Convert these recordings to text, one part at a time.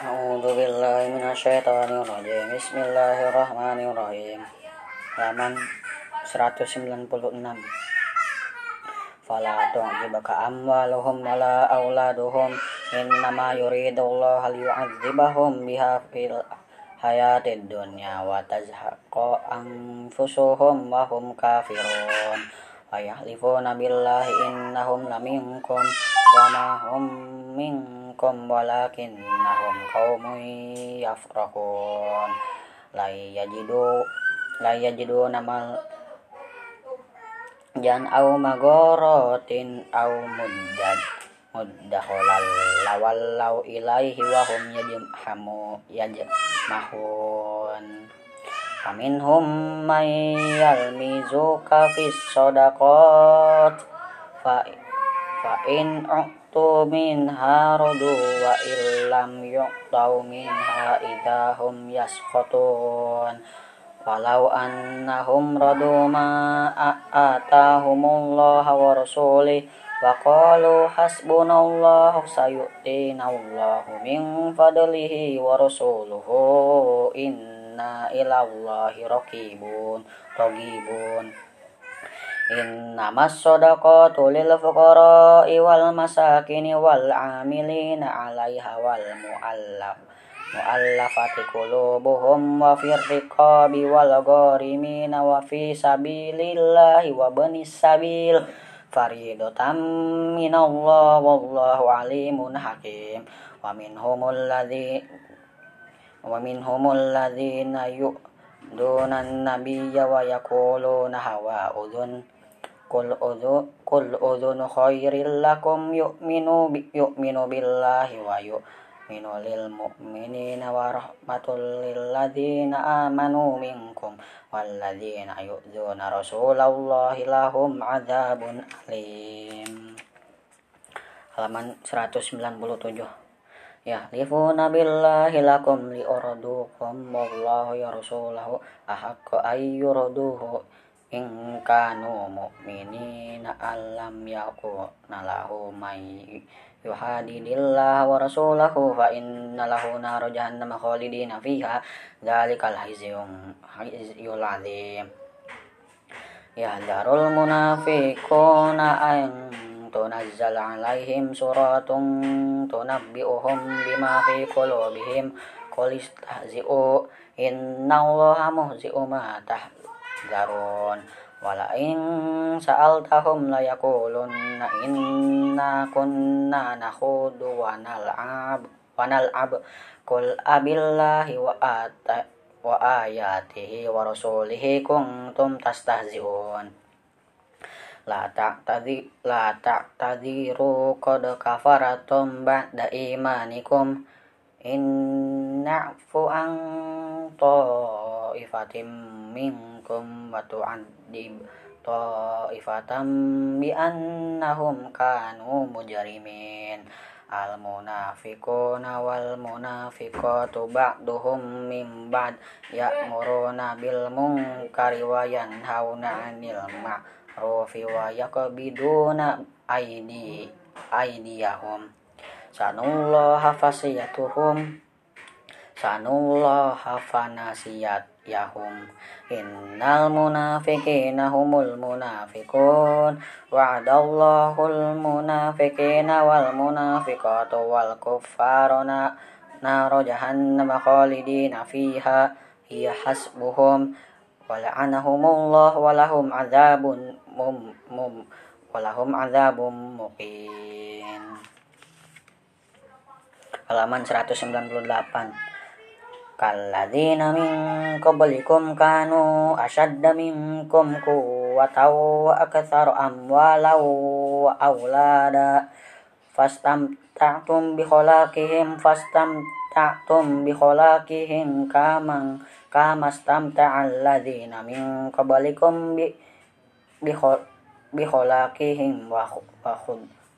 A'udzu billahi minasyaitonir rajim. Bismillahirrahmanirrahim. Halaman 196. Fala tu'jibaka amwaluhum wala auladuhum innama yuridullahu liyu'adzibahum biha fil hayatid dunya wa tazhaqa anfusuhum wa hum kafirun wa billahi innahum laminkum wa ma hum minkum walakinnahum qaumun yafraqun la yajidu la yajidu namal jan au magorotin au muddad muddakholal lawallau ilaihi wa hum yajmahu yajmahun. Faminhum may yalmizuka fis u'tu minha radu wa illam yu'tau minha idahum yaskhatun walau annahum radu ma atahumullah wa rasulih wa qalu hasbunallahu sayu'tinallahu min fadlihi wa rasuluhu inna ilallahi raqibun raqibun Innamas sadaqatu lil fuqara'i wal masakini wal amilina 'alaiha wal mu'allaf mu'allafati qulubuhum wa fir riqabi wal gharimina wa fi sabilillahi wa banis sabil faridatan minallah wallahu alimun hakim wa minhumul ladzi ومنهم الذين يؤذون النبي ويقولون هوى أذن Kul udhu kul udhun khairil lakum yu'minu bi, yu'minu billahi wa yu'minu lil mu'minina wa rahmatul lil ladzina amanu minkum wal ladzina yu'dhuna rasulallahi lahum adzabun alim. Halaman 197 ya lifuna billahi lakum li urdukum wallahu ya rasulahu ahaqqa in mu'minina alam yakuna lahu may yuhadidillah wa rasulahu fa inna lahu naru jahannama khalidina fiha. Dhalikal hizyum hizyul azim. Yahdarul munafiquna an tunazzal alaihim suratun tunabbi'uhum bima fi qulubihim. Qul istahzi'u innallaha muhzi'u ma wala in sa'altahum la yaqulunna inna kunna nakhudu wa nal'ab wa nal'ab. Qul abillahi wa ata wa ayatihi wa rasulihi kuntum tastahzi'un. La ta'tadi la ta'tadiru qad kafaratum ba'da imanikum minkum wa tu'adib ta'ifatam bi annahum kanu mujrimin. Al munafiquna wal munafiqatu ba'duhum min ba'd ya'muruna bil munkari wa yanhauna 'anil ma'ruf ma'rufi wa yaqbiduna aidi aidiyahum. Sanullaha fasiyatuhum. Sanullaha fanasiyat yahum. Innal munafiqina humul munafiqun. Wa'adallahul munafiqina wal munafiqatu wal kuffaruna naro jahannama khalidina fiha. Hiya hasbuhum. Wala'anahumullah walahum azabun mum mum walahum azabum muqin. Halaman 198 kalladzina min qablikum kanu ashadda minkum quwwatan wa aktsara amwalan wa aulada fastamta'tum bi khalaqihim fastamta'tum bi khalaqihim kamang kamastamta'al ladzina min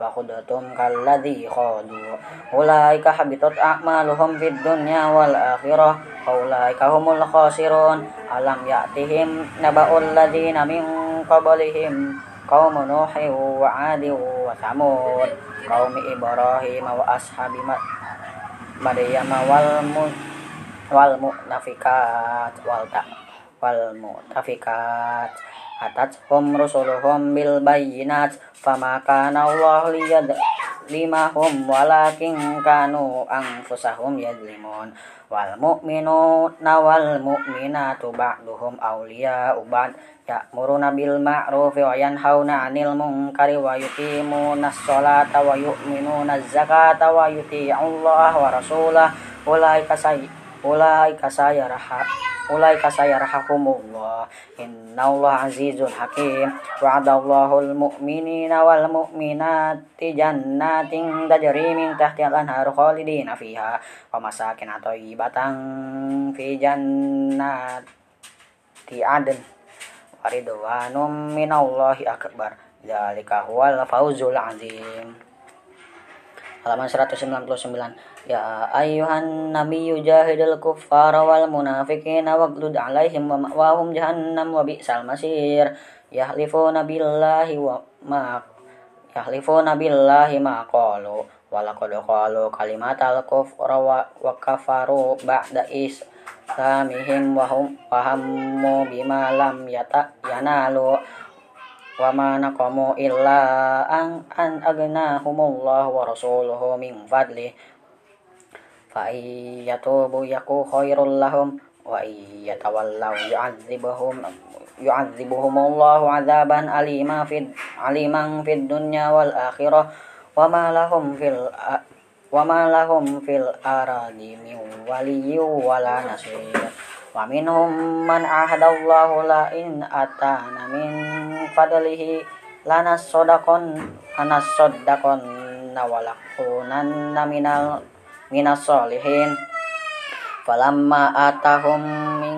qablikum bi bi khalaqihim wa khud wa khudatum kalladzi khadu ulaika habitat a'maluhum fid dunya wal akhirah ulaika humul khasirun alam ya'tihim naba'ul ladzina min qablihim qaum nuhi wa wal mu wal mu'tafikat wal ta wal mu'tafikat atat hum rusuluhum bil bayyinat fama kana Allah liyad limahum walakin kanu anfusahum yadlimun wal mu'minuna wal mu'minatu ba'duhum awliya ubad ya'muruna bil ma'rufi wa yanhauna 'anil munkari wa yuqimuna as-salata wa yu'minuna az-zakata wa yuti'ullaha wa rasulahu. Ulaika say ulaika sayarha ulaika sayarhakumullah. Innallaha azizun hakim. Wa'adallahu al-mu'minina wal mu'minati jannatin tajri min tahtiha al-anharu khalidina fiha wa masakin thayyibatan fi jannati adn. Waridwanum minallahi akbar. Dzalika huwal fawzul azim halaman 199 Ya ayuhan nabiyyu jahidil kuffara wal munafiqina waghlud alaihim wa ma'wahum jahannam wa bi'sal masir. Yahlifuna billahi wa ma yahlifuna billahi ma qalu wa laqad qalu kalimatal kufra wa, wa kafaru ba'da islamihim wa hum wa hammu bima lam yata yanalu wa ma naqamu illa an an agnahumullah wa rasuluhu min fadli fa yatubu yaku khairul lahum wa yatawallaw yu'adzibuhum yu'adzibuhum Allahu 'adzaban alima fid aliman fid dunya wal akhirah wa ma lahum fil wa ma lahum fil aradi min wa minhum man ahadallahu la in atana fadlihi sodakon anas sodakon nawalakunan minal minas solihin falamma atahum min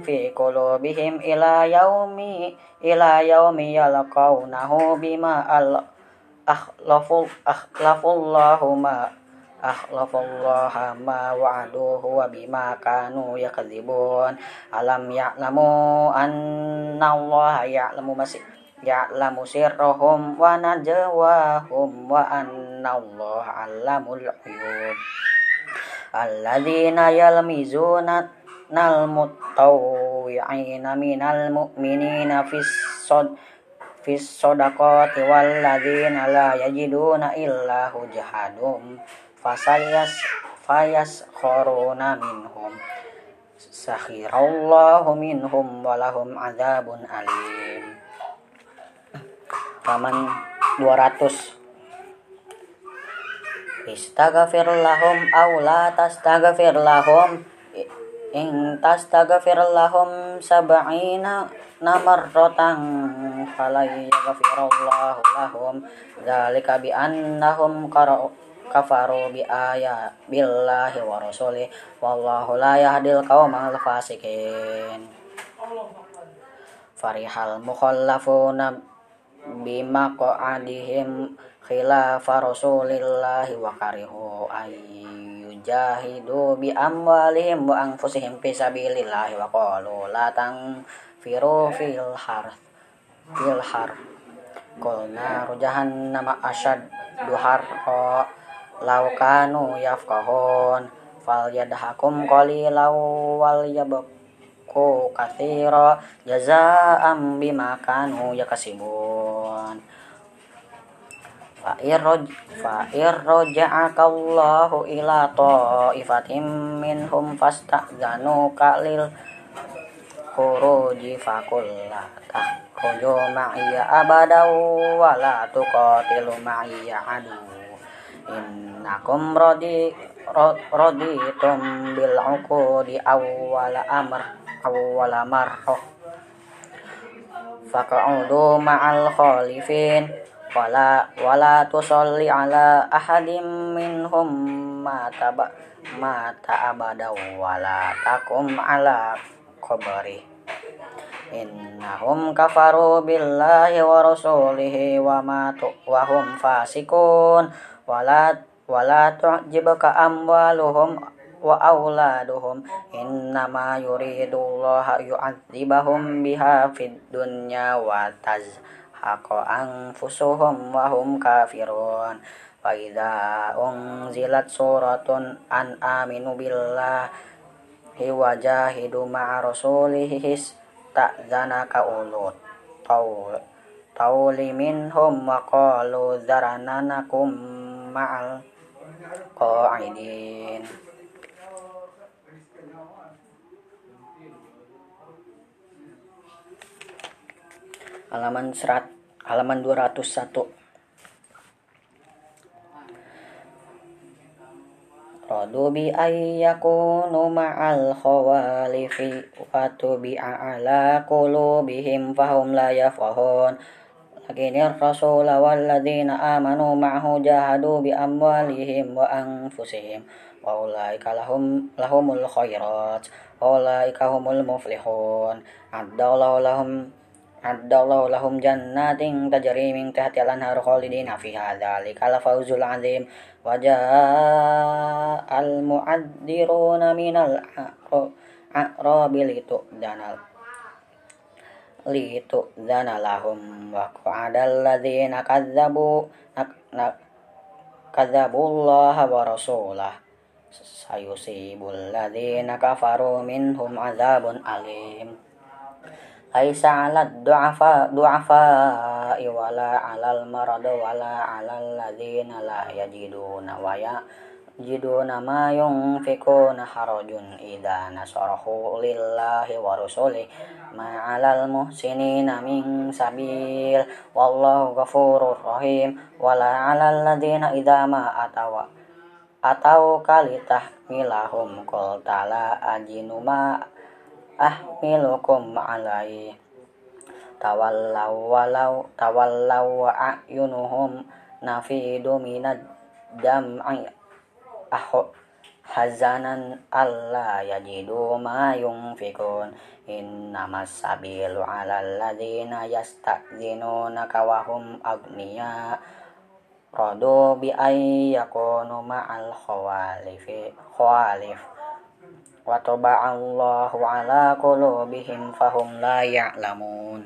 fi qulubihim ila yaumi ila yaumi yalqawnahu bima al akhlafu akhlafullahu ma akhlafallaha ma wa'aduhu wa bima kanu yakadzibun alam ya'lamu anna Allah ya'lamu masih ya'lamu sirrahum wa najwahum wa anna Allah 'allamul ghuyub alladzina yalmizuna nal mutawwi'ina minal mu'minina fis sod fis sodaqati walladzina la yajiduna illa hujahadum fasayas fayas khoruna minhum sakhirallahu minhum walahum azabun alim Raman 200 Istaghfir lahum aw la tastaghfir lahum in tastaghfir lahum sab'ina namarratan fala yaghfirullahu lahum. Dzalika bi annahum kafaru bi ayat billahi wa rasulih. Wallahu la yahdil qaumal fasikin. Farihal mukhallafuna bima qa'adihim khilafa rasulillahi wa karihu ayyujahidu bi amwalihim wa anfusihim fi sabilillahi wa qalu la firu fil har fil har qulna nama asyad duhar laukanu yafkahun fal yadhakum qalilaw wal yabku kathira jazaa'am bima kanu yakasibun fa irroj fa irroja'aka Allahu ila ta'ifatim minhum fasta'zanu kalil khuruji fakullah tahruju ma'iya abadaw wa la tuqatilu ma'iya adu. Innakum radi raditum bil uqudi awwal amr awwal marrah. Faq'udu ma'al khalifin wala wala tusalli ala ahadim minhum mata ba mata abada wala takum ala qabri. Innahum kafaru billahi wa rasulihi wa matu wa hum fasikun. Wala wala tu'jibka amwaluhum wa auladuhum. Innama yuridullahu yu'adzibahum biha fid dunya wa taz haqqa anfusuhum wa hum kafirun. Wa idza unzilat suratun an aminu billahi wa jahidu ma rasulihi his ulut ulul qawli minhum wa qalu dharananakum ma'al qa'idin. Halaman serat halaman 201 Radu bi ayyakunu ma'al khawalifi wa tubi'a ala qulubihim fahum la yafahun lakinir rasul walladzina amanu ma'hu jahadu bi amwalihim wa anfusihim. Wa ulaika lahum lahumul khairat wa ulaika humul muflihun. Addallahu lahum addallahu lahum jannatin tajri min tahtiha al-anhar khalidina fiha. Dzalika al-fawzul 'azim. Wajah al muaddiruna minal litu danal litu danalahum wa qadal ladzina kadzabu kadzabullaha wa rasulah. Sayusibul ladzina kafaru minhum azabun alim laisa 'alad du'afa du'afa wala 'alal marad wala 'alal ladzina la yajiduna wa yajiduna ma yunfikuna harajun idza nasarahu lillahi wa rasulih ma 'alal muhsinina min sabil. Wallahu ghafurur rahim. Wala 'alal ladzina idza ma atawa atau kalitah milahum qul ta'ala ajinu ma ahmilukum alaihi tawallaw walau tawallaw a'yunuhum nafidu minad dam'i ahu hazanan alla yajidu ma yunfikun. Innamas sabilu ala alladhina yasta'dzinunaka wa hum agniya radu bi ay yakunu ma'al khawalifi khawalif wa taba'allahu ala qulubihim fahum la ya'lamun